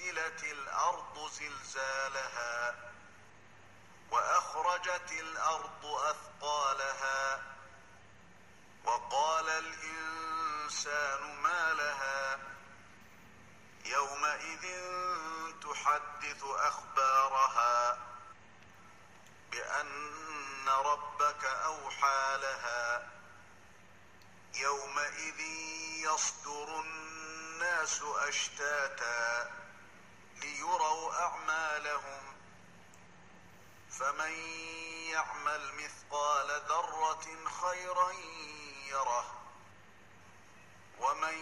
وزلزلت الأرض زلزالها وأخرجت الأرض أثقالها وقال الإنسان ما لها يومئذ تحدث أخبارها بأن ربك أوحى لها يومئذ يصدر الناس أشتاتا ليروا أعمالهم. فمن يعمل مثقال ذرة خيرا يره. ومن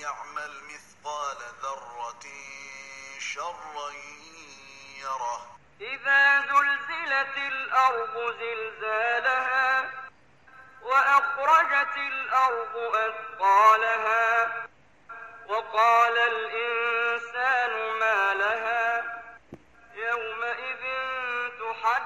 يعمل مثقال ذرة شرا يره. إذا زلزلت الأرض زلزالها وأخرجت الأرض أثقالها وقال الإنسان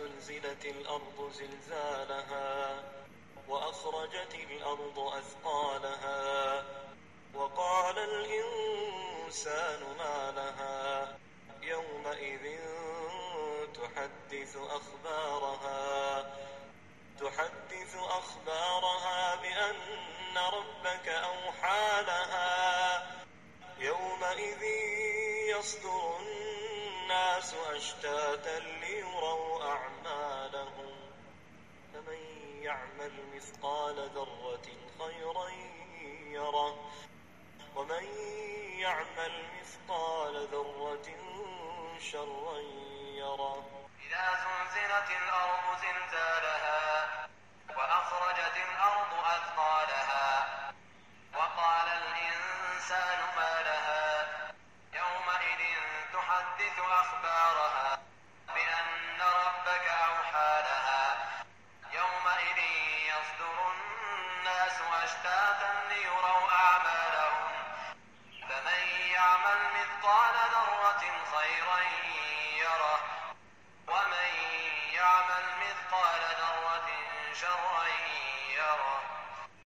إذا زلزلت الأرض زلزالها وأخرجت الأرض أثقالها وقال الإنسان ما لها يومئذ تحدث أخبارها تحدث أخبارها بأن ربك أوحى لها يومئذ يصدر الناس أشتاتا ليروا أعمالهم. فمن يعمل مثقال ذرة خيرا يره. ومن يعمل مثقال ذرة شرا يره. إذا زلزلت الأرض زلزالها تحدث أخبارها بأن ربك أوحى لها. يومئذ يصدر الناس أشتاتا ليروا أعمالهم. فمن يعمل مثقال ذرة خيرا يره. ومن يعمل مثقال ذرة شرا